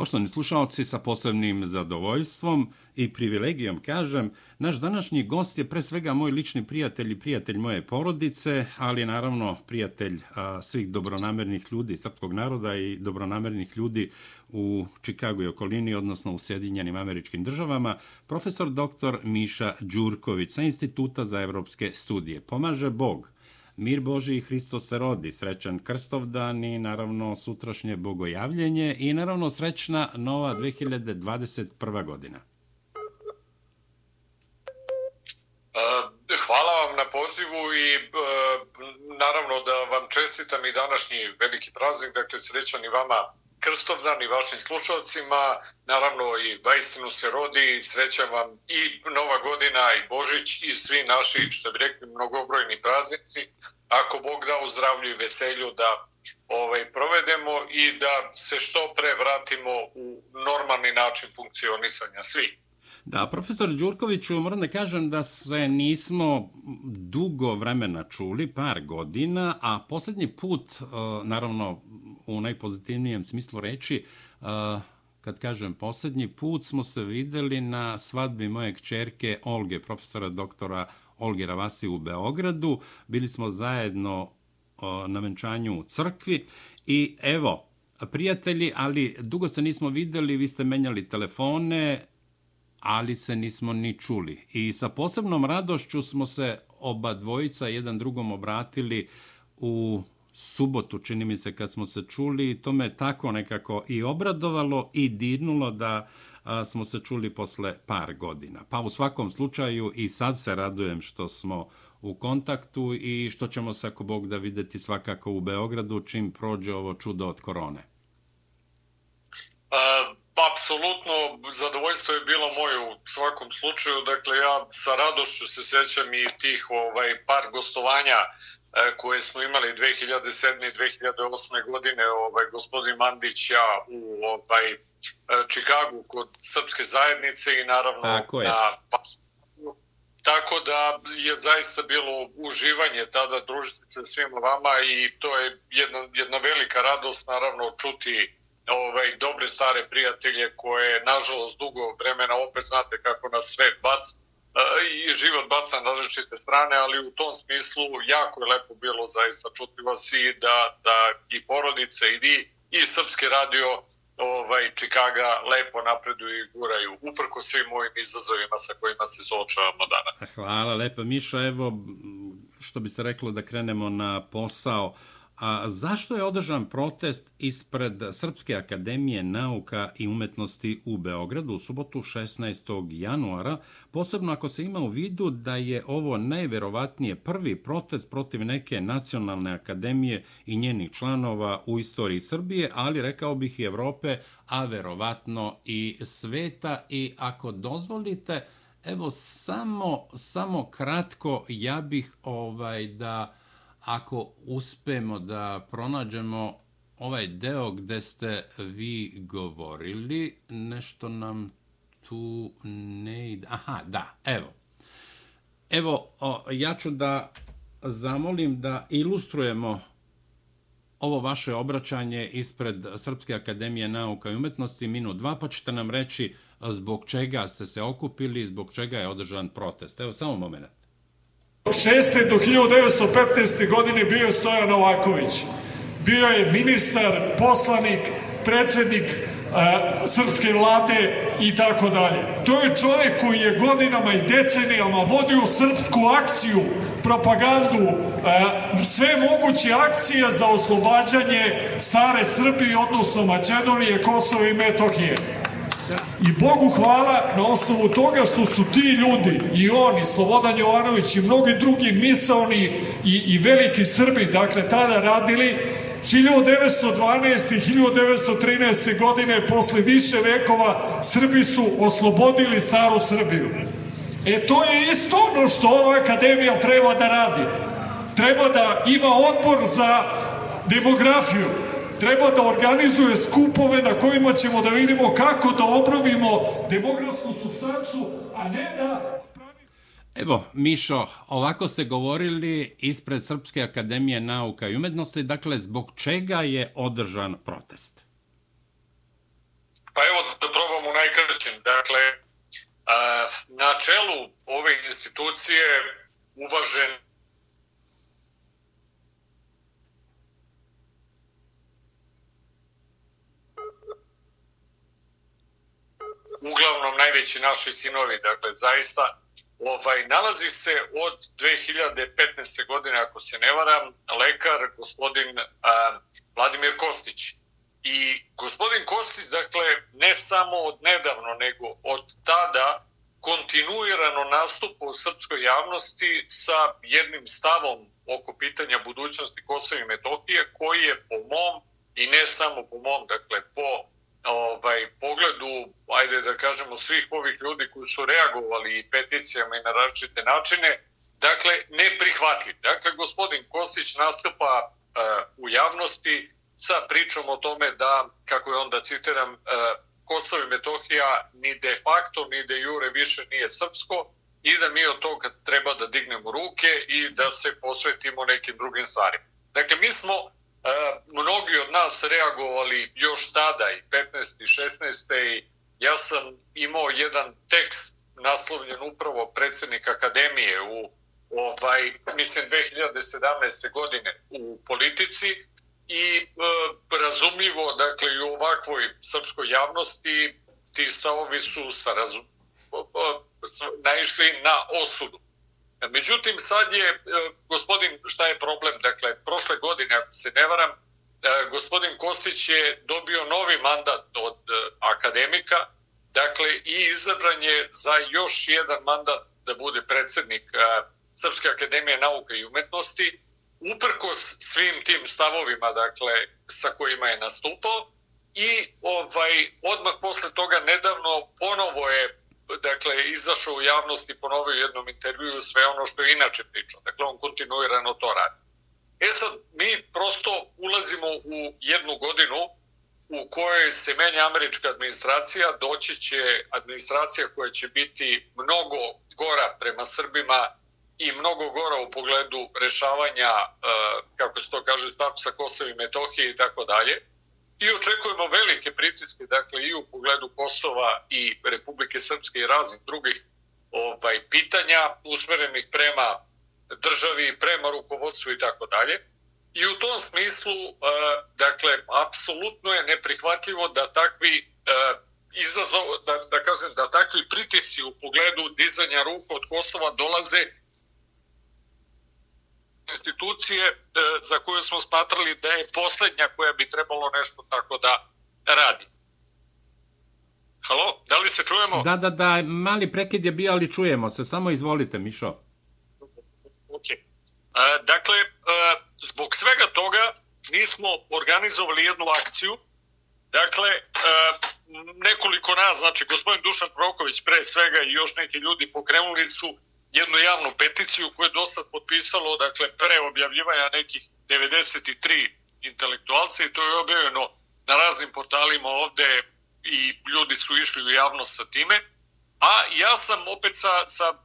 Poštovani slušalci, sa posebnim zadovoljstvom i privilegijom kažem, naš današnji gost je pre svega moj lični prijatelj i prijatelj moje porodice, ali naravno prijatelj a, svih dobronamernih ljudi srpskog naroda i dobronamernih ljudi u Čikagu i okolini, odnosno u Sjedinjenim američkim državama, profesor dr. Miša Đurković sa Instituta za evropske studije. Pomaže Bog – Mir Boži i Hristo se rodi, srećan Krstovdan i naravno sutrašnje bogojavljenje i naravno srećna nova 2021. godina. E, hvala vam na pozivu i e, naravno da vam čestitam i današnji veliki praznik, dakle srećan i vama Krstovdan i vašim slušalcima, naravno i Vajstinu se rodi, srećam vam i Nova godina i Božić i svi naši, što bi rekli, mnogobrojni praznici, ako Bog da u zdravlju i veselju da ovaj, provedemo i da se što pre vratimo u normalni način funkcionisanja svih. Da, profesor Đurkoviću, moram da kažem da se nismo dugo vremena čuli, par godina, a poslednji put, e, naravno, u najpozitivnijem smislu reči, uh, kad kažem poslednji put smo se videli na svadbi moje kćerke Olge, profesora doktora Olge Ravasi u Beogradu. Bili smo zajedno na venčanju u crkvi i evo, prijatelji, ali dugo se nismo videli, vi ste menjali telefone, ali se nismo ni čuli. I sa posebnom radošću smo se oba dvojica jedan drugom obratili u subotu, čini mi se, kad smo se čuli, to me tako nekako i obradovalo i dirnulo da a, smo se čuli posle par godina. Pa u svakom slučaju i sad se radujem što smo u kontaktu i što ćemo se, ako Bog da videti svakako u Beogradu, čim prođe ovo čudo od korone. Pa, apsolutno, zadovoljstvo je bilo moje u svakom slučaju. Dakle, ja sa radošću se sećam i tih ovaj, par gostovanja koje smo imali 2007. i 2008. godine, ovaj, gospodin Mandić, ja u ovaj, e, Čikagu kod srpske zajednice i naravno Tako na Tako da je zaista bilo uživanje tada družiti se svima vama i to je jedna, jedna velika radost naravno čuti ovaj, dobre stare prijatelje koje nažalost dugo vremena opet znate kako nas sve baca i život baca na različite strane, ali u tom smislu jako je lepo bilo zaista čuti vas i da, da i porodice i vi i Srpski radio ovaj, Čikaga lepo napreduju i guraju, uprko svim mojim izazovima sa kojima se suočavamo danas. Hvala lepo, Mišo. Evo, što bi se reklo da krenemo na posao. A zašto je održan protest ispred Srpske akademije nauka i umetnosti u Beogradu u subotu 16. januara, posebno ako se ima u vidu da je ovo najverovatnije prvi protest protiv neke nacionalne akademije i njenih članova u istoriji Srbije, ali rekao bih i Evrope, a verovatno i sveta. I ako dozvolite, evo samo, samo kratko, ja bih ovaj da ako uspemo da pronađemo ovaj deo gde ste vi govorili, nešto nam tu ne ide. Aha, da, evo. Evo, o, ja ću da zamolim da ilustrujemo ovo vaše obraćanje ispred Srpske akademije nauka i umetnosti minut dva, pa ćete nam reći zbog čega ste se okupili, zbog čega je održan protest. Evo, samo moment. 6. do 1915. godine bio je Stojan Novaković. Bio je ministar, poslanik, predsednik a, srpske vlade i tako dalje. To je čovjek koji je godinama i decenijama vodio srpsku akciju, propagandu, a, sve moguće akcije za oslobađanje stare Srbije, odnosno Mađedonije, Kosova i Metohije. I Bogu hvala na osnovu toga što su ti ljudi, i on, i Slobodan Jovanović, i mnogi drugi misaoni i, i veliki Srbi, dakle, tada radili, 1912. i 1913. godine, posle više vekova, Srbi su oslobodili staru Srbiju. E to je isto ono što ova akademija treba da radi. Treba da ima odbor za demografiju, treba da organizuje skupove na kojima ćemo da vidimo kako da obnovimo demografsku substancu, a ne da Evo, Mišo, ovako ste govorili ispred Srpske akademije nauka i umetnosti, dakle, zbog čega je održan protest? Pa evo da probam u najkraćem. Dakle, na čelu ove institucije uvažen uglavnom najveći naši sinovi, dakle zaista ovaj, nalazi se od 2015. godine, ako se ne varam, lekar gospodin a, Vladimir Kostić. I gospodin Kostić, dakle, ne samo od nedavno, nego od tada kontinuirano nastupa u srpskoj javnosti sa jednim stavom oko pitanja budućnosti Kosova i Metohije, koji je po mom, i ne samo po mom, dakle, po ovaj, pogledu, ajde da kažemo, svih ovih ljudi koji su reagovali i peticijama i na različite načine, dakle, neprihvatljiv. Dakle, gospodin Kostić nastupa uh, u javnosti sa pričom o tome da, kako je onda citiram, uh, Kosovo i Metohija ni de facto, ni de jure više nije srpsko i da mi od toga treba da dignemo ruke i da se posvetimo nekim drugim stvarima. Dakle, mi smo mnogi od nas reagovali još tada i 15. i 16. i ja sam imao jedan tekst naslovljen upravo predsednik akademije u ovaj, mislim 2017. godine u politici i e, razumljivo, dakle i u ovakvoj srpskoj javnosti ti stavovi su sa razum, naišli na osudu. Međutim, sad je, e, gospodin, šta je problem? Dakle, prošle godine, ako se ne varam, e, gospodin Kostić je dobio novi mandat od e, akademika, dakle, i izabran je za još jedan mandat da bude predsednik Srpske akademije nauke i umetnosti, uprkos svim tim stavovima, dakle, sa kojima je nastupao, i ovaj odmah posle toga nedavno ponovo je dakle, izašao u javnost i ponovio u jednom intervjuju sve ono što je inače pričao. Dakle, on kontinuirano to radi. E sad, mi prosto ulazimo u jednu godinu u kojoj se menja američka administracija, doći će administracija koja će biti mnogo gora prema Srbima i mnogo gora u pogledu rešavanja, e, kako se to kaže, statusa Kosova i Metohije i tako dalje i očekujemo velike pritiske, dakle i u pogledu Kosova i Republike Srpske i raznih drugih ovaj pitanja usmerenih prema državi, prema rukovodstvu i tako dalje. I u tom smislu, e, dakle, apsolutno je neprihvatljivo da takvi e, izazov, da, da kažem, da takvi pritisci u pogledu dizanja ruku od Kosova dolaze institucije e, za koju smo smatrali da je poslednja koja bi trebalo nešto tako da radi. Halo, da li se čujemo? Da, da, da, mali prekid je bio, ali čujemo se. Samo izvolite, Mišo. Ok. E, dakle, e, zbog svega toga mi smo organizovali jednu akciju. Dakle, nekoliko nas, znači gospodin Dušan Proković pre svega i još neki ljudi pokrenuli su jednu javnu peticiju koju je do sad potpisalo, dakle, pre objavljivanja nekih 93 intelektualca i to je objavljeno na raznim portalima ovde i ljudi su išli u javnost sa time. A ja sam opet sa, sa uh,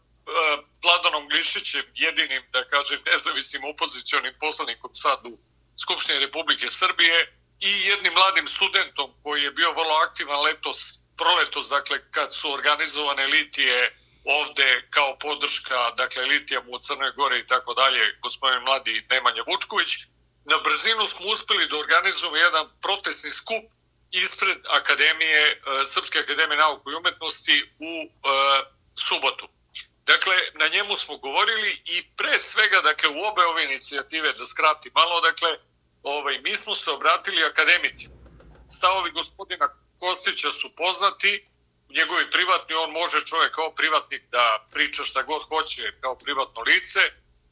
Vladanom Glišićem, jedinim, da kažem, nezavisnim opozicionim poslanikom sad u Skupštini Republike Srbije i jednim mladim studentom koji je bio vrlo aktivan letos, proletos, dakle, kad su organizovane litije ovde kao podrška, dakle, litijama u Crnoj Gore i tako dalje, gospodin mladi Nemanja Vučković, na brzinu smo uspeli da organizujemo jedan protestni skup ispred Akademije, e, Srpske akademije nauke i umetnosti u e, subotu. Dakle, na njemu smo govorili i pre svega, dakle, u obe ove inicijative, da skrati malo, dakle, ovaj, mi smo se obratili akademici. Stavovi gospodina Kostića su poznati, njegovi privatni, on može čovjek kao privatnik da priča šta god hoće kao privatno lice,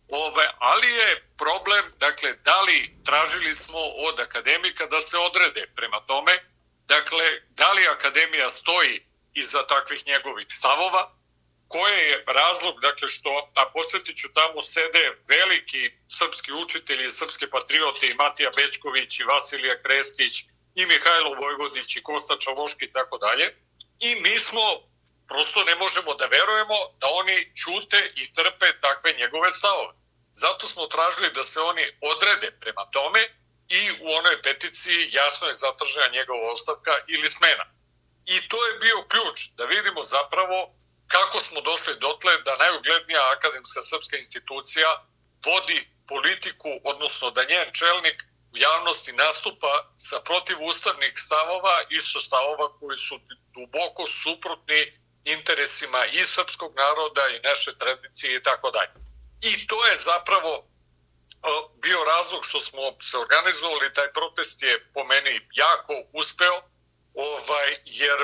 ove, ali je problem, dakle, da li tražili smo od akademika da se odrede prema tome, dakle, da li akademija stoji iza takvih njegovih stavova, koje je razlog, dakle, što, a podsjetit ću, tamo sede veliki srpski učitelji, srpske patriote i Matija Bečković i Vasilija Krestić i Mihajlo Vojvodić i Kosta Čavoški i tako dalje, i mi smo prosto ne možemo da verujemo da oni ćute i trpe takve njegove stavove. Zato smo tražili da se oni odrede prema tome i u onoj peticiji jasno je zatržena njegova ostavka ili smena. I to je bio ključ da vidimo zapravo kako smo došli dotle da najuglednija akademska srpska institucija vodi politiku, odnosno da njen čelnik u javnosti nastupa sa protivustavnih stavova i sa stavova koji su duboko suprotni interesima i srpskog naroda i naše tradicije i tako dalje. I to je zapravo bio razlog što smo se organizovali, taj protest je po meni jako uspeo, ovaj, jer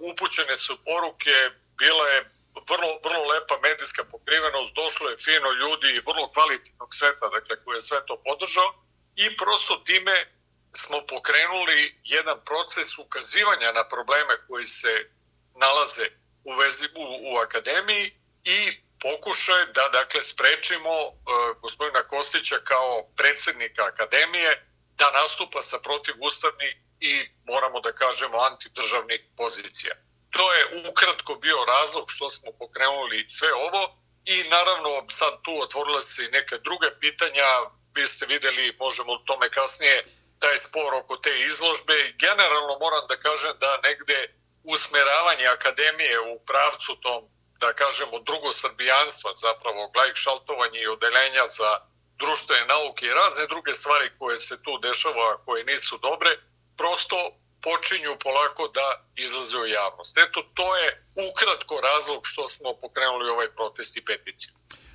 upućene su poruke, bila je vrlo, vrlo lepa medijska pokrivenost, došlo je fino ljudi i vrlo kvalitetnog sveta, dakle, koji je sve to podržao i prosto time smo pokrenuli jedan proces ukazivanja na probleme koji se nalaze u, vezi, u, u akademiji i pokušaj da dakle sprečimo uh, gospodina Kostića kao predsednika akademije da nastupa sa protivustavnih i moramo da kažemo antidržavnih pozicija. To je ukratko bio razlog što smo pokrenuli sve ovo i naravno sad tu otvorila se i neke druge pitanja, vi ste videli, možemo o tome kasnije, taj spor oko te izložbe. Generalno moram da kažem da negde usmeravanje akademije u pravcu tom, da kažemo, drugosrbijanstva, zapravo glajk šaltovanje i odelenja za društvene nauke i razne druge stvari koje se tu dešava, koje nisu dobre, prosto počinju polako da izlaze u javnost. Eto, to je ukratko razlog što smo pokrenuli ovaj protest i peticiju.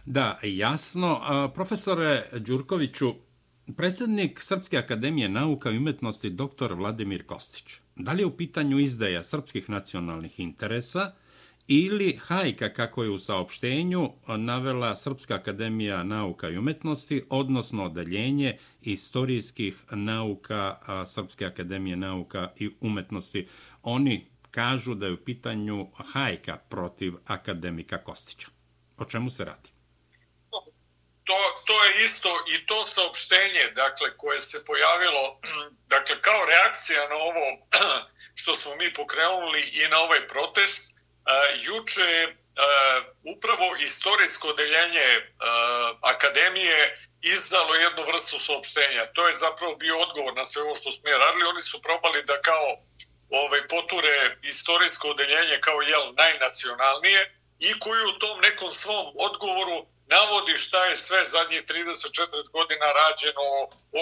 Da, jasno. Profesore Đurkoviću, predsednik Srpske akademije nauka i umetnosti dr. Vladimir Kostić, da li je u pitanju izdaja srpskih nacionalnih interesa ili hajka, kako je u saopštenju navela Srpska akademija nauka i umetnosti, odnosno odeljenje istorijskih nauka Srpske akademije nauka i umetnosti. Oni kažu da je u pitanju hajka protiv akademika Kostića. O čemu se radi? To, to je isto i to saopštenje dakle, koje se pojavilo dakle, kao reakcija na ovo što smo mi pokrenuli i na ovaj protest, uh, juče uh, upravo istorijsko odeljenje uh, akademije izdalo jednu vrstu saopštenja. To je zapravo bio odgovor na sve ovo što smo mi radili. Oni su probali da kao ovaj, poture istorijsko odeljenje kao jel, najnacionalnije i koji u tom nekom svom odgovoru navodi šta je sve zadnjih 30-40 godina rađeno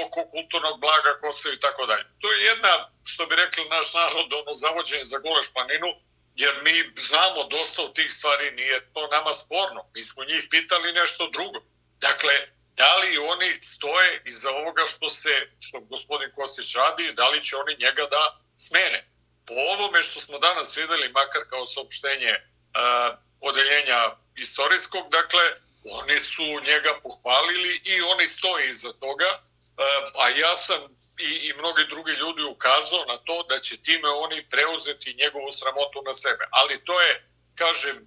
oko kulturnog blaga Kosova i tako dalje. To je jedna, što bi rekli naš narod, ono zavođenje za gole španinu, jer mi znamo dosta od tih stvari, nije to nama sporno. Mi smo njih pitali nešto drugo. Dakle, da li oni stoje iza ovoga što se, što gospodin Kostić radi, da li će oni njega da smene. Po ovome što smo danas videli, makar kao saopštenje uh, odeljenja istorijskog, dakle, oni su njega pohvalili i oni stoje iza toga, a ja sam i, i mnogi drugi ljudi ukazao na to da će time oni preuzeti njegovu sramotu na sebe. Ali to je, kažem, e,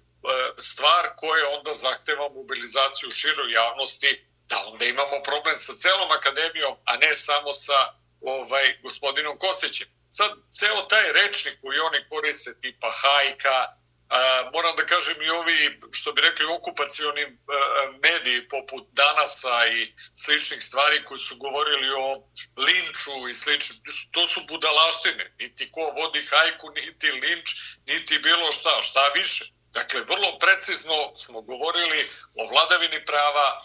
stvar koja onda zahteva mobilizaciju široj javnosti, da onda imamo problem sa celom akademijom, a ne samo sa ovaj gospodinom Kostićem. Sad, ceo taj rečnik koji oni koriste, tipa hajka, A, moram da kažem i ovi, što bi rekli, okupacioni e, mediji poput Danasa i sličnih stvari koji su govorili o linču i slično, to su budalaštine. Niti ko vodi hajku, niti linč, niti bilo šta, šta više. Dakle, vrlo precizno smo govorili o vladavini prava,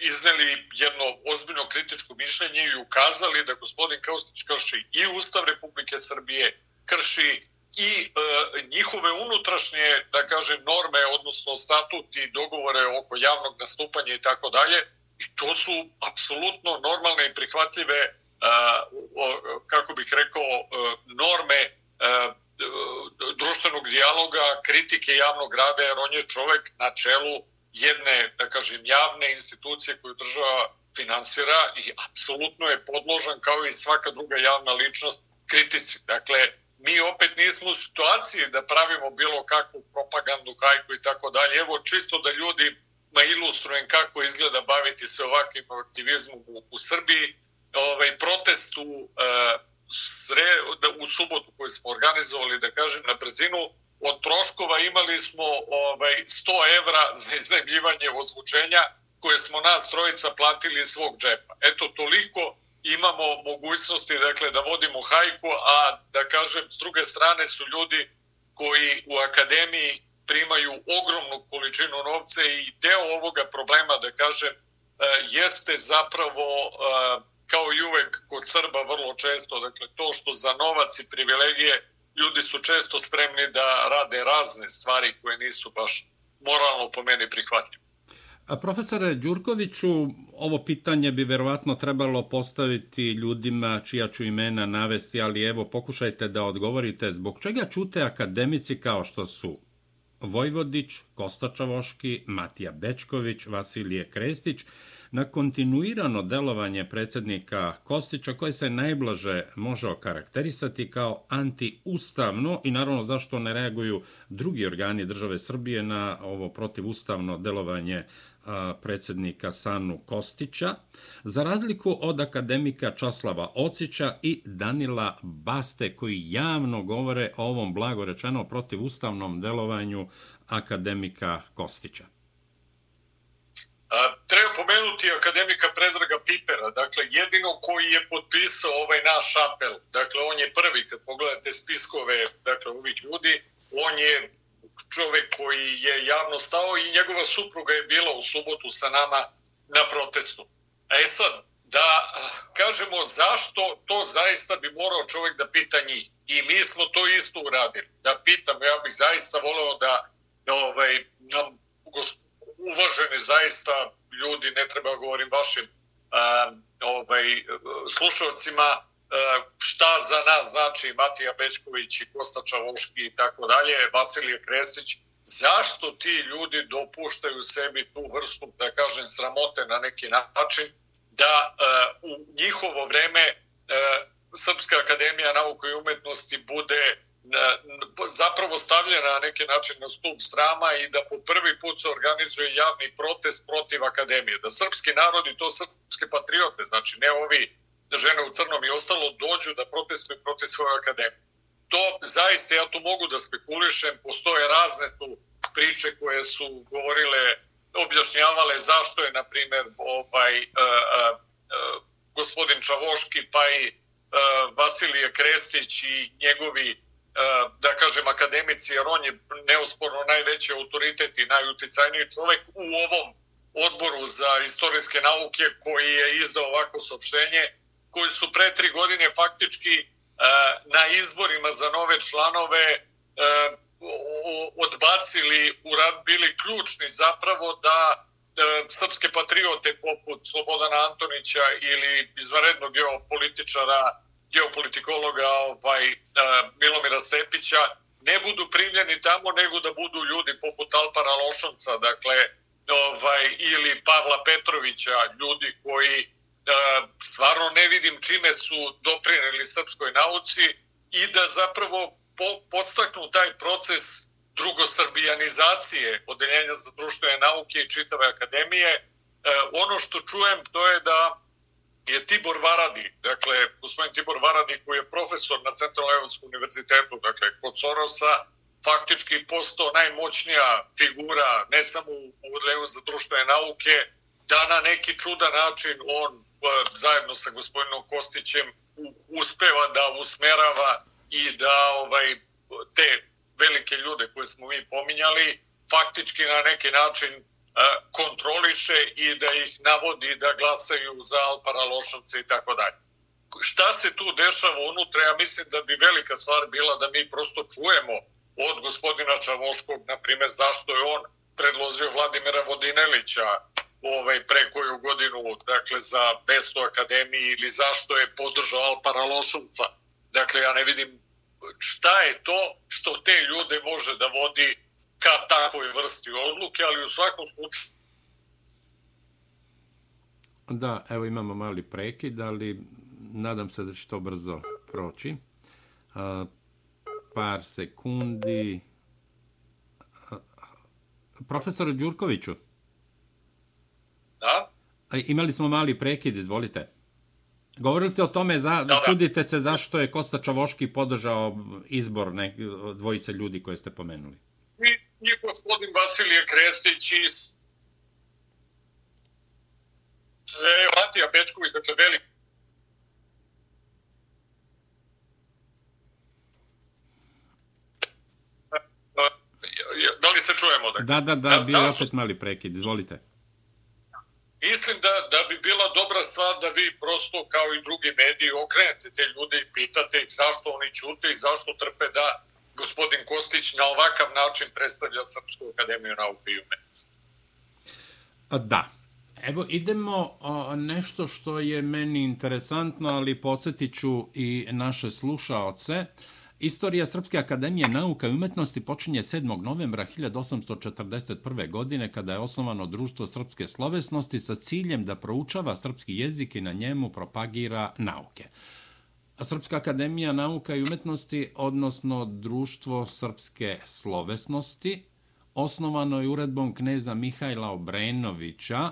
izneli jedno ozbiljno kritičko mišljenje i ukazali da gospodin Kaustić krši i Ustav Republike Srbije, krši i e, njihove unutrašnje, da kažem, norme, odnosno statuti, dogovore oko javnog nastupanja i tako dalje, i to su apsolutno normalne i prihvatljive, e, kako bih rekao, e, norme e, društvenog dijaloga, kritike javnog rada, jer on je čovek na čelu jedne, da kažem, javne institucije koju država finansira i apsolutno je podložan kao i svaka druga javna ličnost kritici. Dakle, mi opet nismo u situaciji da pravimo bilo kakvu propagandu, hajku i tako dalje. Evo, čisto da ljudi ma ilustrujem kako izgleda baviti se ovakvim aktivizmom u, u Srbiji. Ovaj, protest u, e, sre, da, u subotu koji smo organizovali, da kažem, na brzinu, od troškova imali smo ovaj, 100 evra za iznajmljivanje ozvučenja koje smo nas trojica platili iz svog džepa. Eto, toliko imamo mogućnosti dakle, da vodimo hajku, a da kažem, s druge strane su ljudi koji u akademiji primaju ogromnu količinu novca i deo ovoga problema, da kažem, e, jeste zapravo e, kao i uvek kod Srba vrlo često, dakle to što za novac i privilegije ljudi su često spremni da rade razne stvari koje nisu baš moralno po meni prihvatljive. A profesore Đurkoviću, ovo pitanje bi verovatno trebalo postaviti ljudima čija ću imena navesti, ali evo pokušajte da odgovorite. Zbog čega čute akademici kao što su Vojvodić, Kosta Čavoški, Matija Bečković, Vasilije Krestić, na kontinuirano delovanje predsednika Kostića koje se najblaže može okarakterisati kao antiustavno i naravno zašto ne reaguju drugi organi države Srbije na ovo protivustavno delovanje predsednika Sanu Kostića, za razliku od akademika Časlava Ocića i Danila Baste, koji javno govore o ovom blago rečeno protivustavnom delovanju akademika Kostića. A, treba pomenuti akademika Predraga Pipera, dakle jedino koji je potpisao ovaj naš apel, dakle on je prvi, kad pogledate spiskove dakle, ovih ljudi, on je čovek koji je javno stao i njegova supruga je bila u subotu sa nama na protestu. E sad, da kažemo zašto to zaista bi morao čovek da pita njih. I mi smo to isto uradili. Da pitam, ja bih zaista voleo da ovaj, nam uvaženi zaista ljudi, ne treba da govorim vašim a, ovaj, slušalcima, šta za nas znači Matija Bečković i Kosta Čavoški i tako dalje, Vasilije Krestić, zašto ti ljudi dopuštaju sebi tu vrstu, da kažem, sramote na neki način, da uh, u njihovo vreme uh, Srpska akademija nauka i umetnosti bude zapravo stavljena na neki način na stup strama i da po prvi put se organizuje javni protest protiv akademije. Da srpski narod i to srpske patriote, znači ne ovi žene u crnom i ostalo dođu da protestuju protiv svoje akademije. To zaista, ja tu mogu da spekulišem, postoje razne tu priče koje su govorile, objašnjavale zašto je, na primer, ovaj, uh, uh, uh, gospodin Čavoški, pa i uh, Vasilije Krestić i njegovi, uh, da kažem, akademici, jer on je neosporno najveći autoritet i najuticajniji čovek u ovom odboru za istorijske nauke koji je izdao ovako saopštenje, koji su pre tri godine faktički e, na izborima za nove članove e, odbacili, bili ključni zapravo da e, srpske patriote poput Slobodana Antonića ili izvarednog geopolitičara, geopolitikologa ovaj, Milomira Stepića ne budu primljeni tamo, nego da budu ljudi poput Alpara Lošonca, dakle, ovaj, ili Pavla Petrovića, ljudi koji stvarno ne vidim čime su doprineli srpskoj nauci i da zapravo podstaknu taj proces drugosrbijanizacije odeljenja za društvene nauke i čitave akademije. E, ono što čujem to je da je Tibor Varadi, dakle, gospodin Tibor Varadi koji je profesor na Centralnom Evropskom univerzitetu, dakle, kod Sorosa, faktički postao najmoćnija figura, ne samo u odeljenju za društvene nauke, da na neki čudan način on zajedno sa gospodinom Kostićem uspeva da usmerava i da ovaj te velike ljude koje smo mi pominjali faktički na neki način kontroliše i da ih navodi da glasaju za Alpara Lošovce i tako dalje. Šta se tu dešava unutra? Ja mislim da bi velika stvar bila da mi prosto čujemo od gospodina Čavoškog, na primjer, zašto je on predložio Vladimira Vodinelića ovaj, pre koju godinu dakle, za mesto akademiji ili zašto je podržao Alpara Lošumca. Dakle, ja ne vidim šta je to što te ljude može da vodi ka takvoj vrsti odluke, ali u svakom slučaju Da, evo imamo mali prekid, ali nadam se da će to brzo proći. A, par sekundi. Profesore Đurkoviću. Da? Imali smo mali prekid, izvolite. Govorili ste o tome, za, da, da. čudite se zašto je Kosta Čavoški podržao izbor ne, dvojice ljudi koje ste pomenuli. I, i gospodin Vasilije Krestić iz e, Matija Bečković, znači velik da, da, da, da li se čujemo? Dakle? Da, da, da, da bio opet mali prekid, izvolite. Mislim da, da bi bila dobra stvar da vi prosto kao i drugi mediji okrenete te ljude i pitate ih zašto oni ćute i zašto trpe da gospodin Kostić na ovakav način predstavlja Srpsku akademiju nauke i umetnosti. Da. Evo, idemo o, nešto što je meni interesantno, ali podsjetit ću i naše slušaoce. Istorija Srpske akademije nauka i umetnosti počinje 7. novembra 1841. godine kada je osnovano Društvo srpske slovesnosti sa ciljem da proučava srpski jezik i na njemu propagira nauke. Srpska akademija nauka i umetnosti, odnosno Društvo srpske slovesnosti, osnovano je uredbom kneza Mihajla Obrenovića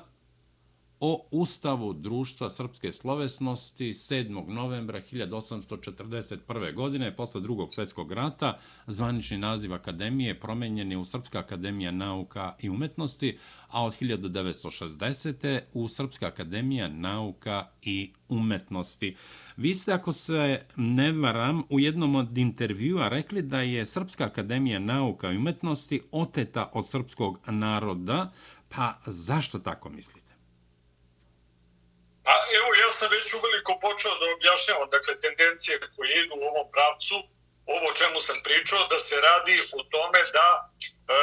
o Ustavu Društva srpske slovesnosti 7. novembra 1841. godine posle drugog svetskog rata. Zvanični naziv akademije promenjen je u Srpska akademija nauka i umetnosti, a od 1960. u Srpska akademija nauka i umetnosti. Vi ste, ako se ne varam, u jednom od intervjua rekli da je Srpska akademija nauka i umetnosti oteta od srpskog naroda, pa zašto tako mislite? Pa evo, ja sam već uveliko počeo da objašnjavam, dakle, tendencije koje idu u ovom pravcu, ovo o čemu sam pričao, da se radi o tome da, e,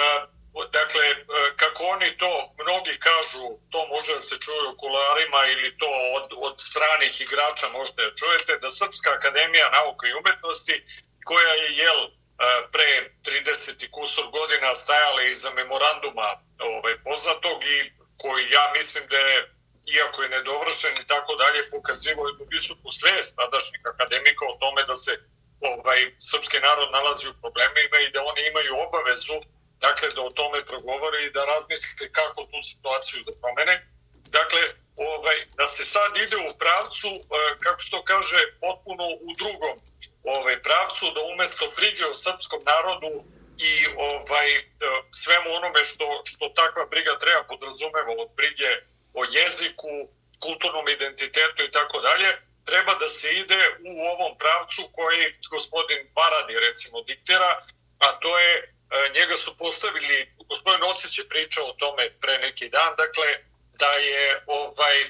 dakle, e, kako oni to, mnogi kažu, to može da se čuje u kularima ili to od, od stranih igrača možete da čujete, da Srpska akademija nauka i umetnosti, koja je, jel, e, pre 30 kusur godina stajala iza memoranduma ovaj, poznatog i koji ja mislim da je iako je nedovršen i tako dalje, pokazivo jednu visoku svest tadašnjih akademika o tome da se ovaj srpski narod nalazi u problemima i da oni imaju obavezu dakle da o tome progovore i da razmisle kako tu situaciju da promene. Dakle, ovaj, da se sad ide u pravcu, eh, kako se to kaže, potpuno u drugom ovaj, pravcu, da umesto brige o srpskom narodu i ovaj eh, svemu onome što, što takva briga treba podrazumeva od brige o jeziku, kulturnom identitetu i tako dalje, treba da se ide u ovom pravcu koji gospodin Baradi recimo diktira, a to je, e, njega su postavili, gospodin Ocić je pričao o tome pre neki dan, dakle, da je ovaj e,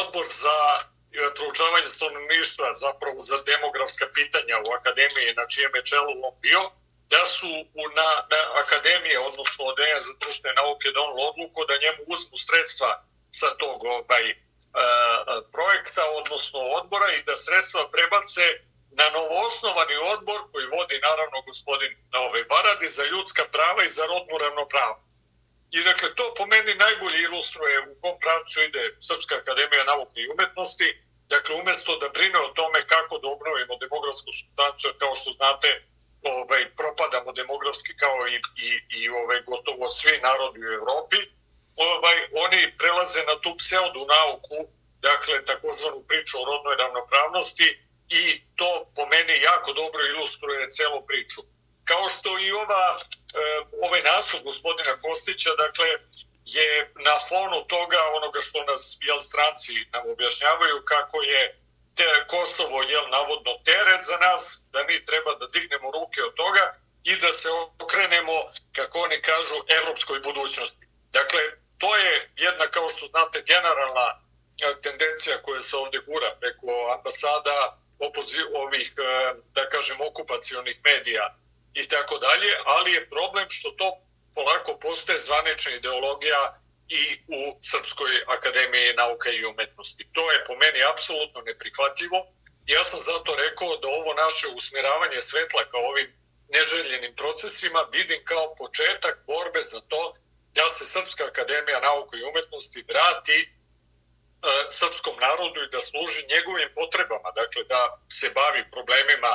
odbor za e, proučavanje stanovništva, zapravo za demografska pitanja u akademiji na čijem je čelu on bio, da su na, na akademije, odnosno Odeljenja za društvene nauke, donalo odluku da njemu uzmu sredstva sa tog ovaj, a, projekta, odnosno odbora i da sredstva prebace na novoosnovani odbor koji vodi naravno gospodin Nove Baradi za ljudska prava i za rodnu ravnopravnost. I dakle, to po meni najbolje ilustruje u kom pravcu ide Srpska akademija nauke i umetnosti. Dakle, umesto da brine o tome kako da obnovimo demografsku substanciju, kao što znate, ovaj, propadamo demografski kao i, i, i ovaj, gotovo svi narodi u Evropi, ovaj, oni prelaze na tu pseudo nauku, dakle takozvanu priču o rodnoj ravnopravnosti i to po meni jako dobro ilustruje celu priču. Kao što i ova, eh, ovaj nastup gospodina Kostića, dakle, je na fonu toga onoga što nas jel, stranci nam objašnjavaju kako je te Kosovo je navodno teret za nas, da mi treba da dignemo ruke od toga i da se okrenemo, kako oni kažu, evropskoj budućnosti. Dakle, to je jedna, kao što znate, generalna e, tendencija koja se ovde gura preko ambasada, ovih, e, da kažem, okupacionih medija i tako dalje, ali je problem što to polako postaje zvanična ideologija i u Srpskoj akademiji nauka i umetnosti. To je po meni apsolutno neprihvatljivo. Ja sam zato rekao da ovo naše usmjeravanje svetla kao ovim neželjenim procesima vidim kao početak borbe za to da se Srpska akademija nauka i umetnosti vrati e, srpskom narodu i da služi njegovim potrebama, dakle da se bavi problemima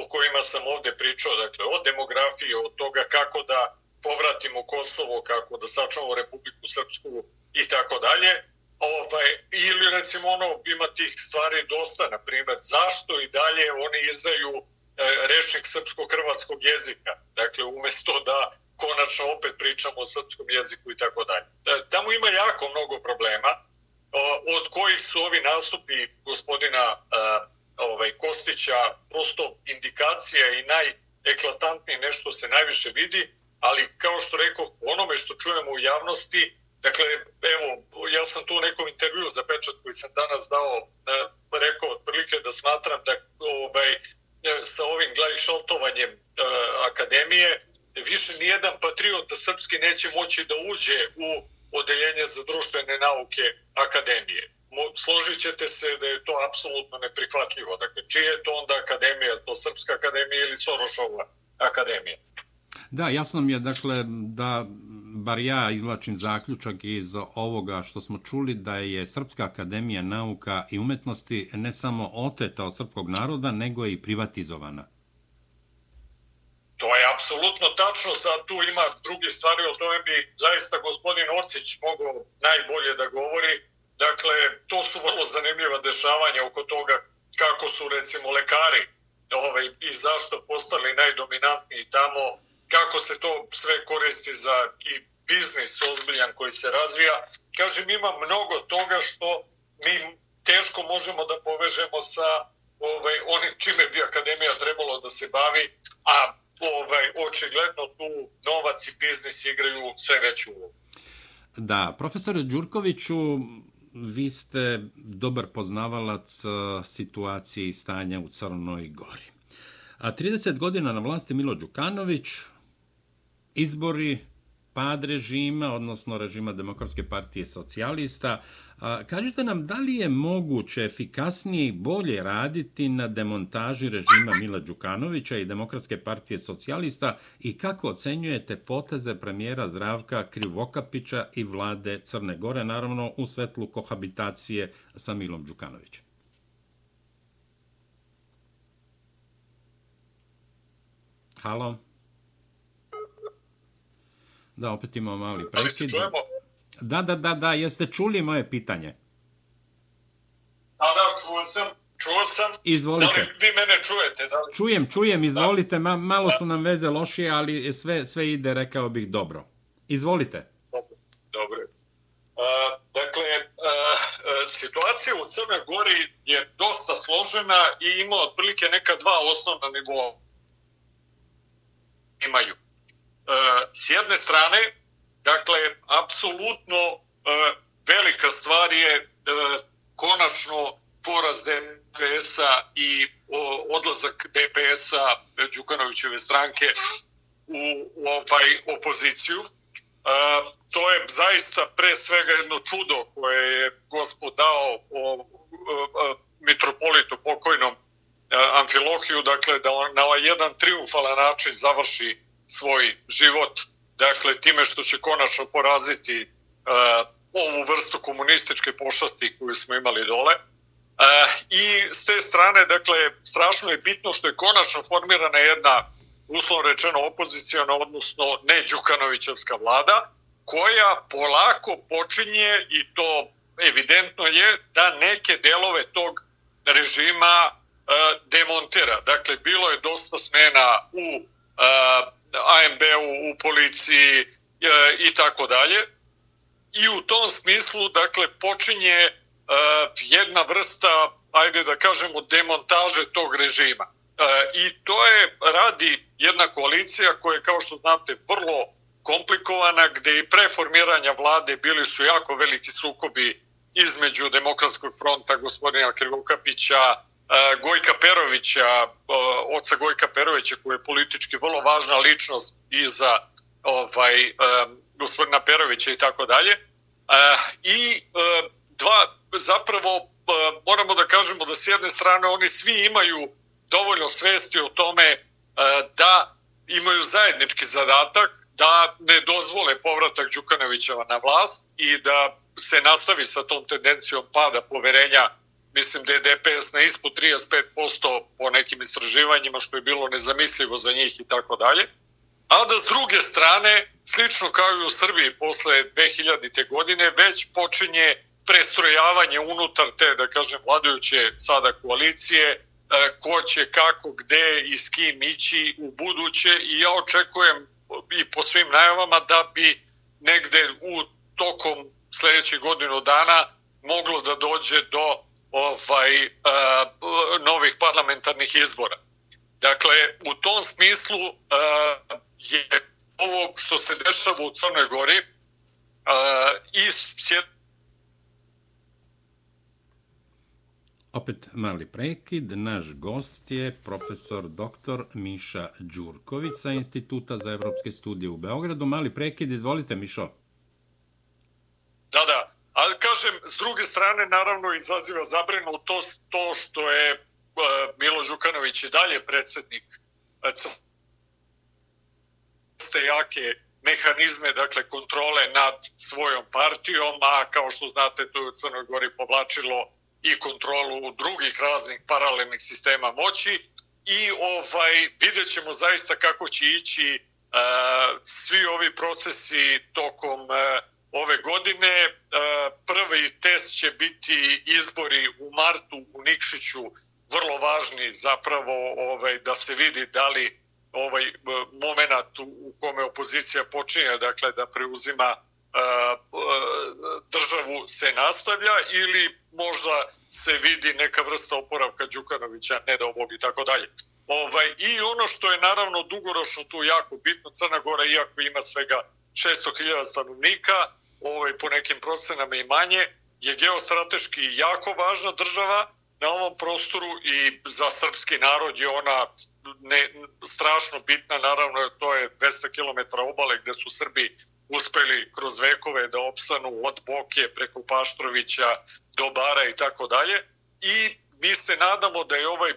o kojima sam ovde pričao, dakle od demografije, od toga kako da povratimo Kosovo, kako da sačuvamo Republiku Srpsku i tako dalje. Ovaj, ili recimo ono, ima tih stvari dosta, na primjer, zašto i dalje oni izdaju e, rečnik srpsko-hrvatskog jezika, dakle umesto da konačno opet pričamo o srpskom jeziku i tako dalje. E, tamo ima jako mnogo problema, od kojih su ovi nastupi gospodina e, ovaj, Kostića prosto indikacija i najeklatantnije nešto se najviše vidi, ali kao što rekao, onome što čujemo u javnosti, dakle, evo, ja sam tu u nekom intervju za pečat koji sam danas dao, rekao otprilike da smatram da ovaj, sa ovim glajšaltovanjem akademije više nijedan patriota srpski neće moći da uđe u odeljenje za društvene nauke akademije. Složit ćete se da je to apsolutno neprihvatljivo. Dakle, čije je to onda akademija, to Srpska akademija ili Sorošova akademija? Da, jasno mi je, dakle, da bar ja izvlačim zaključak iz ovoga što smo čuli da je Srpska akademija nauka i umetnosti ne samo oteta od srpskog naroda, nego i privatizovana. To je apsolutno tačno, sad tu ima drugi stvari, o tome bi zaista gospodin Ocić mogao najbolje da govori. Dakle, to su vrlo zanimljiva dešavanja oko toga kako su recimo lekari ovaj, i zašto postali najdominantniji tamo, kako se to sve koristi za i biznis ozbiljan koji se razvija. Kažem, ima mnogo toga što mi teško možemo da povežemo sa ovaj, onim čime bi akademija trebalo da se bavi, a ovaj, očigledno tu novac i biznis igraju sve veću ulogu. Da, profesore Đurkoviću, vi ste dobar poznavalac situacije i stanja u Crnoj Gori. A 30 godina na vlasti Milo Đukanović, izbori, pad režima, odnosno režima Demokratske partije socijalista, kažite nam, da li je moguće efikasnije i bolje raditi na demontaži režima Mila Đukanovića i Demokratske partije socijalista i kako ocenjujete poteze premijera Zdravka Krivokapića i vlade Crne Gore, naravno u svetlu kohabitacije sa Milom Đukanovićem? Halo? Da, opet imamo mali prekid. Da čujemo? Da, da, da, da, jeste čuli moje pitanje? Da, da, čuo sam, čuo sam. Izvolite. Da li vi mene čujete? Da li... Čujem, čujem, izvolite, Ma, malo su nam veze lošije, ali sve, sve ide, rekao bih, dobro. Izvolite. Dobro, dobro. Uh, dakle, uh, situacija u Crnoj Gori je dosta složena i ima otprilike neka dva osnovna nivoa imaju. Uh, s jedne strane, Dakle, apsolutno e, velika stvar je e, konačno poraz DPS-a i odlazak DPS-a Đukanovićeve stranke u, ovaj opoziciju. E, to je zaista pre svega jedno čudo koje je gospod dao o, mitropolitu pokojnom Amfilohiju, dakle da on na ovaj jedan triumfalan način završi svoj život dakle, time što će konačno poraziti uh, ovu vrstu komunističke pošasti koju smo imali dole. Uh, I s te strane, dakle, strašno je bitno što je konačno formirana jedna, uslovno rečeno, opozicijona, odnosno ne Đukanovićevska vlada, koja polako počinje, i to evidentno je, da neke delove tog režima uh, demontira. Dakle, bilo je dosta smena u uh, AMB-u, u policiji e, i tako dalje. I u tom smislu, dakle, počinje e, jedna vrsta, ajde da kažemo, demontaže tog režima. E, I to je radi jedna koalicija koja je, kao što znate, vrlo komplikovana, gde i pre formiranja vlade bili su jako veliki sukobi između Demokratskog fronta gospodina Krivokapića, Gojka Perovića, oca Gojka Perovića koji je politički vrlo važna ličnost i za ovaj, gospodina Perovića i tako dalje. I dva, zapravo moramo da kažemo da s jedne strane oni svi imaju dovoljno svesti o tome da imaju zajednički zadatak da ne dozvole povratak Đukanovićeva na vlast i da se nastavi sa tom tendencijom pada poverenja mislim da je DPS na ispod 35% po nekim istraživanjima, što je bilo nezamislivo za njih i tako dalje. A da s druge strane, slično kao i u Srbiji posle 2000. godine, već počinje prestrojavanje unutar te, da kažem, vladajuće sada koalicije, e, ko će kako, gde i s kim ići u buduće i ja očekujem i po svim najavama da bi negde u tokom sledećeg godinu dana moglo da dođe do ovaj, uh, novih parlamentarnih izbora. Dakle, u tom smislu uh, je ovo što se dešava u Crnoj Gori uh, i s Opet mali prekid. Naš gost je profesor dr. Miša Đurković sa Instituta za evropske studije u Beogradu. Mali prekid, izvolite Mišo. Da, da. Ali kažem, s druge strane, naravno, izaziva zabrinutost to što je uh, Milo Đukanović i dalje predsednik ste jake mehanizme, dakle, kontrole nad svojom partijom, a kao što znate, to je u Crnoj Gori povlačilo i kontrolu drugih raznih paralelnih sistema moći. I ovaj vidjet ćemo zaista kako će ići uh, svi ovi procesi tokom uh, ove godine. Uh, prvi test će biti izbori u martu u Nikšiću, vrlo važni zapravo ovaj da se vidi da li ovaj moment u kome opozicija počinje dakle da preuzima državu se nastavlja ili možda se vidi neka vrsta oporavka Đukanovića, ne da ovog i tako dalje. Ovaj, I ono što je naravno dugoročno tu jako bitno, Crna Gora iako ima svega 600.000 stanovnika, ovaj, po nekim procenama i manje, je geostrateški jako važna država na ovom prostoru i za srpski narod je ona ne, strašno bitna, naravno to je 200 km obale gde su Srbi uspeli kroz vekove da opstanu od Boke preko Paštrovića do Bara i tako dalje. I mi se nadamo da je ovaj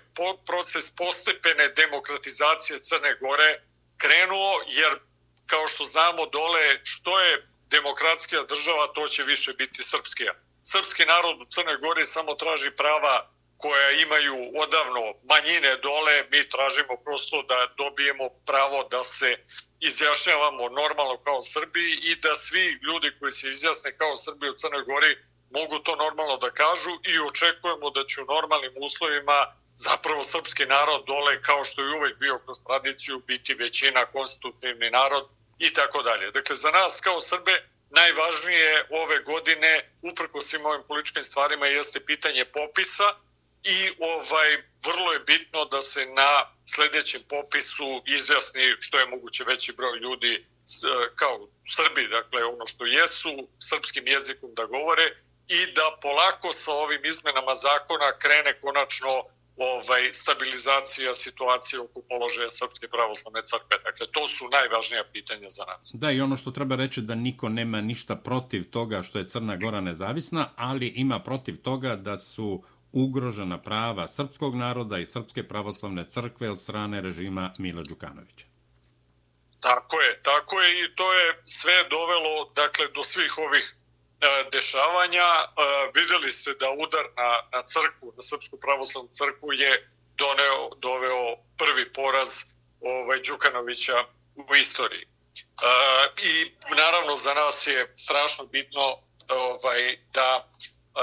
proces postepene demokratizacije Crne Gore krenuo, jer kao što znamo dole što je demokratskija država, to će više biti srpskija. Srpski narod u Crnoj Gori samo traži prava koja imaju odavno manjine dole, mi tražimo prosto da dobijemo pravo da se izjašnjavamo normalno kao Srbi i da svi ljudi koji se izjasne kao Srbi u Crnoj Gori mogu to normalno da kažu i očekujemo da će u normalnim uslovima zapravo srpski narod dole kao što je uvek bio kroz tradiciju biti većina, konstitutivni narod i tako dalje. Dakle, za nas kao Srbe najvažnije ove godine, uprko svim ovim političkim stvarima, jeste pitanje popisa i ovaj vrlo je bitno da se na sledećem popisu izjasni što je moguće veći broj ljudi kao Srbi, dakle ono što jesu, srpskim jezikom da govore i da polako sa ovim izmenama zakona krene konačno ovaj stabilizacija situacije oko položaja Srpske pravoslavne crkve. Dakle, to su najvažnija pitanja za nas. Da, i ono što treba reći da niko nema ništa protiv toga što je Crna Gora nezavisna, ali ima protiv toga da su ugrožena prava srpskog naroda i Srpske pravoslavne crkve od strane režima Mila Đukanovića. Tako je, tako je i to je sve dovelo dakle, do svih ovih dešavanja. E, videli ste da udar na, na crkvu, na Srpsku pravoslavnu crkvu je doneo, doveo prvi poraz ovaj, Đukanovića u istoriji. E, I naravno za nas je strašno bitno ovaj, da e,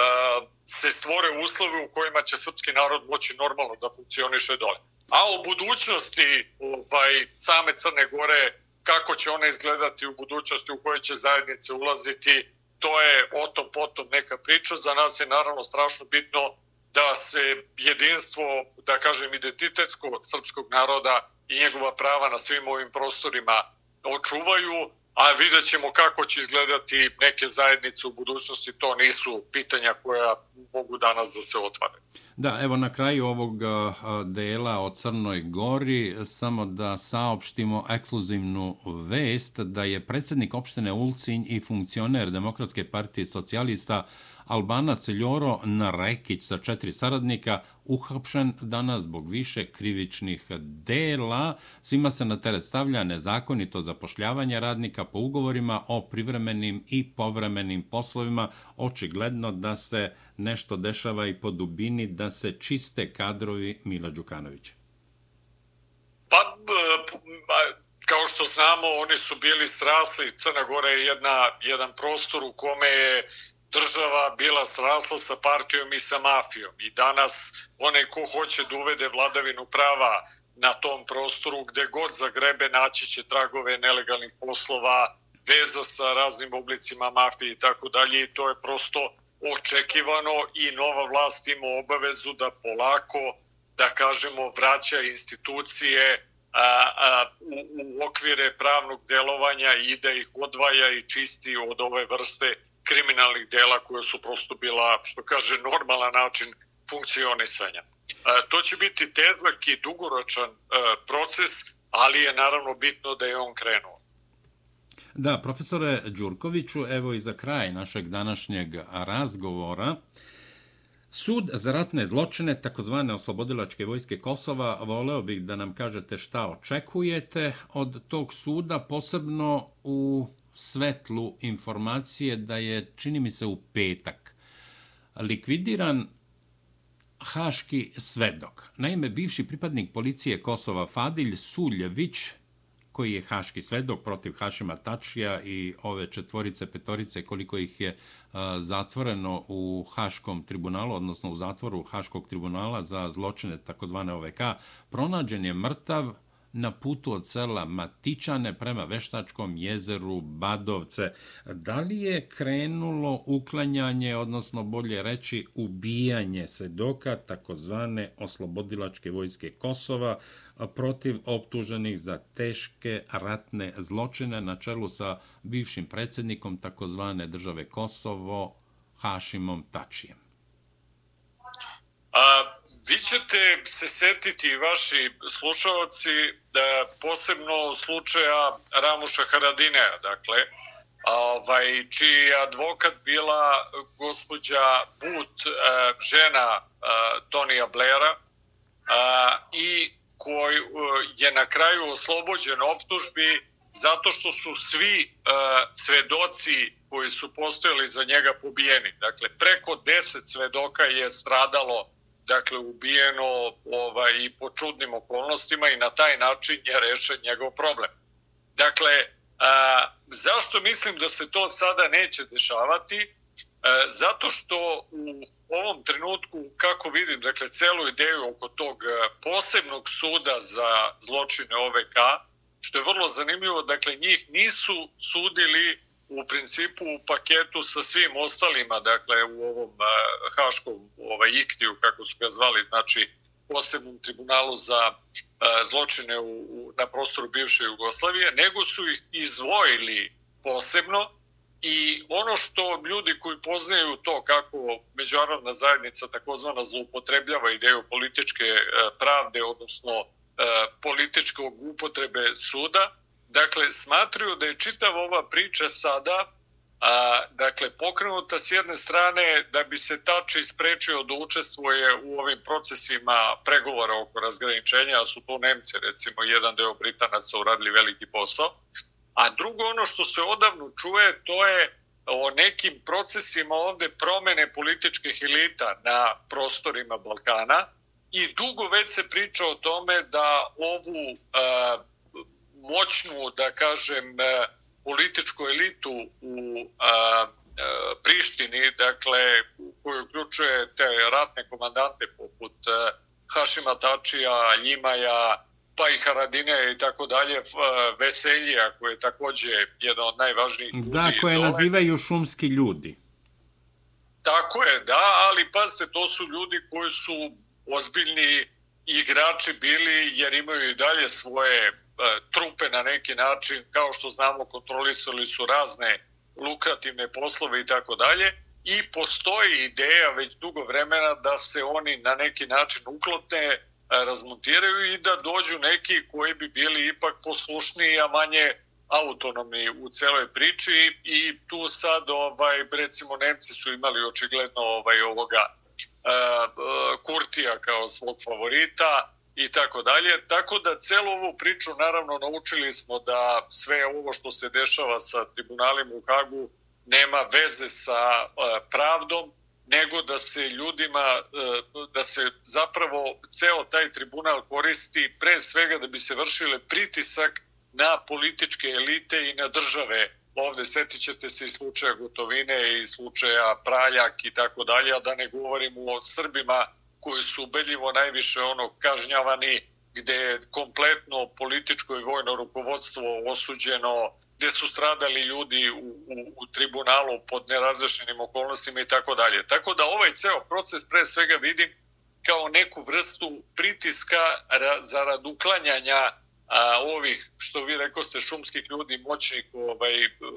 se stvore uslove u kojima će srpski narod moći normalno da funkcioniše dole. A o budućnosti ovaj, same Crne Gore, kako će ona izgledati u budućnosti, u koje će zajednice ulaziti, to je o tom potom neka priča. Za nas je naravno strašno bitno da se jedinstvo, da kažem identitetsko srpskog naroda i njegova prava na svim ovim prostorima očuvaju, a vidjet ćemo kako će izgledati neke zajednice u budućnosti, to nisu pitanja koja mogu danas da se otvare. Da, evo na kraju ovog dela o Crnoj Gori samo da saopštimo ekskluzivnu vest da je predsednik opštine Ulcinj i funkcioner Demokratske partije socijalista Albanac Ljoro Narekić sa četiri saradnika uhapšen danas zbog više krivičnih dela. Svima se na teret stavlja nezakonito zapošljavanje radnika po ugovorima o privremenim i povremenim poslovima. Očigledno da se nešto dešava i po dubini da se čiste kadrovi Mila Đukanovića. Pa, kao što znamo, oni su bili strasli. Crna Gora je jedna, jedan prostor u kome je država bila srasla sa partijom i sa mafijom. I danas onaj ko hoće da uvede vladavinu prava na tom prostoru gde god zagrebe naći će tragove nelegalnih poslova, veza sa raznim oblicima mafije i tako dalje. I to je prosto očekivano i nova vlast ima obavezu da polako, da kažemo, vraća institucije a, a, u, u okvire pravnog delovanja i da ih odvaja i čisti od ove vrste kriminalnih dela koje su prosto bila, što kaže, normalan način funkcionisanja. A, to će biti težak i dugoročan a, proces, ali je naravno bitno da je on krenuo. Da, profesore Đurkoviću, evo i za kraj našeg današnjeg razgovora, Sud za ratne zločine, takozvane oslobodilačke vojske Kosova, voleo bih da nam kažete šta očekujete od tog suda, posebno u svetlu informacije da je, čini mi se, u petak likvidiran haški svedok. Naime, bivši pripadnik policije Kosova Fadilj Suljević koji je haški svedok protiv Hašima Tačija i ove četvorice, petorice, koliko ih je zatvoreno u Haškom tribunalu, odnosno u zatvoru Haškog tribunala za zločine takozvane OVK, pronađen je mrtav na putu od sela Matičane prema Veštačkom jezeru Badovce. Da li je krenulo uklanjanje, odnosno bolje reći ubijanje sedoka takozvane oslobodilačke vojske Kosova, protiv optuženih za teške ratne zločine na čelu sa bivšim predsjednikom takozvane države Kosovo, Hašimom Tačijem. A, vi ćete se setiti, vaši slušalci, da posebno slučaja Ramuša Haradinea, dakle, ovaj, čiji je advokat bila gospođa But, žena Tonija Blera, i koji e, je na kraju oslobođen optužbi zato što su svi svedoci koji su postojali za njega pobijeni. Dakle, preko 10 svedoka je stradalo, dakle, ubijeno ovaj, i po čudnim okolnostima i na taj način je rešen njegov problem. Dakle, uh, zašto mislim da se to sada neće dešavati? E, zato što u ovom trenutku, kako vidim, dakle, celu ideju oko tog posebnog suda za zločine OVK, što je vrlo zanimljivo, dakle, njih nisu sudili u principu u paketu sa svim ostalima, dakle, u ovom Haškom ovaj, iktiju, kako su ga zvali, znači, posebnom tribunalu za zločine u, u, na prostoru bivše Jugoslavije, nego su ih izvojili posebno, I ono što ljudi koji poznaju to kako međunarodna zajednica takozvana zloupotrebljava ideju političke pravde, odnosno političkog upotrebe suda, dakle, smatruju da je čitava ova priča sada a, dakle, pokrenuta s jedne strane da bi se Tači isprečio da učestvuje u ovim procesima pregovora oko razgraničenja, a su to Nemci, recimo, jedan deo Britanaca uradili veliki posao, A drugo ono što se odavno čuje, to je o nekim procesima ovde promene političkih elita na prostorima Balkana i dugo već se priča o tome da ovu moćnu, da kažem, političku elitu u a, a, Prištini, dakle, koju uključuje te ratne komandante poput a, Hašima Tačija, Ljimaja, pa i Haradine i tako dalje, Veselija koji je takođe jedan od najvažnijih ljudi. Da, koje nazivaju šumski ljudi. Tako je, da, ali pazite, to su ljudi koji su ozbiljni igrači bili jer imaju i dalje svoje e, trupe na neki način, kao što znamo kontrolisali su razne lukrativne poslove i tako dalje i postoji ideja već dugo vremena da se oni na neki način uklotne razmontiraju i da dođu neki koji bi bili ipak poslušniji, a manje autonomni u celoj priči i tu sad ovaj recimo Nemci su imali očigledno ovaj ovoga uh, Kurtija kao svog favorita i tako dalje. Tako da celu ovu priču naravno naučili smo da sve ovo što se dešava sa tribunalima u Hagu nema veze sa uh, pravdom, nego da se ljudima, e, da se zapravo ceo taj tribunal koristi pre svega da bi se vršile pritisak na političke elite i na države. Ovde setit ćete se i slučaja Gotovine i slučaja Praljak i tako dalje, a da ne govorimo o Srbima koji su ubedljivo najviše ono kažnjavani gde je kompletno političko i vojno rukovodstvo osuđeno gde su stradali ljudi u, u, u tribunalu pod nerazrešenim okolnostima i tako dalje. Tako da ovaj ceo proces pre svega vidim kao neku vrstu pritiska zarad uklanjanja a, ovih, što vi rekao ste, šumskih ljudi, moćnih ovaj,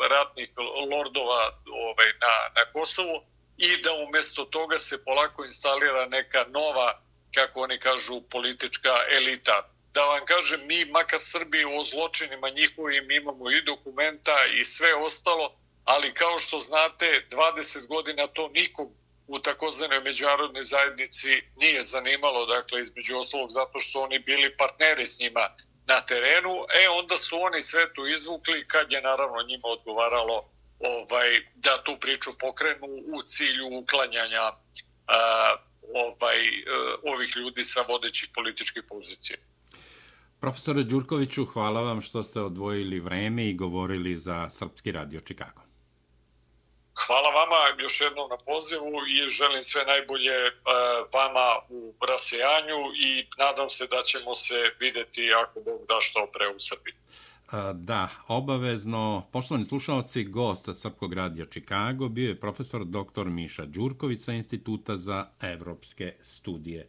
ratnih lordova ovaj, na, na Kosovu i da umesto toga se polako instalira neka nova, kako oni kažu, politička elita. Da vam kažem, mi, makar Srbiji, o zločinima njihovim imamo i dokumenta i sve ostalo, ali kao što znate, 20 godina to nikog u takozvanoj međunarodnoj zajednici nije zanimalo, dakle, između ostalog zato što oni bili partneri s njima na terenu, e onda su oni sve tu izvukli kad je naravno njima odgovaralo ovaj da tu priču pokrenu u cilju uklanjanja a, ovaj a, ovih ljudi sa vodećih političkih pozicija. Profesore Đurkoviću, hvala vam što ste odvojili vreme i govorili za Srpski radio Čikago. Hvala vama još jednom na pozivu i želim sve najbolje vama u rasejanju i nadam se da ćemo se videti ako Bog da što pre u Srbiji. Da, obavezno. Poštovani slušalci, gost Srpkog radija Čikago bio je profesor dr. Miša Đurković sa Instituta za evropske studije.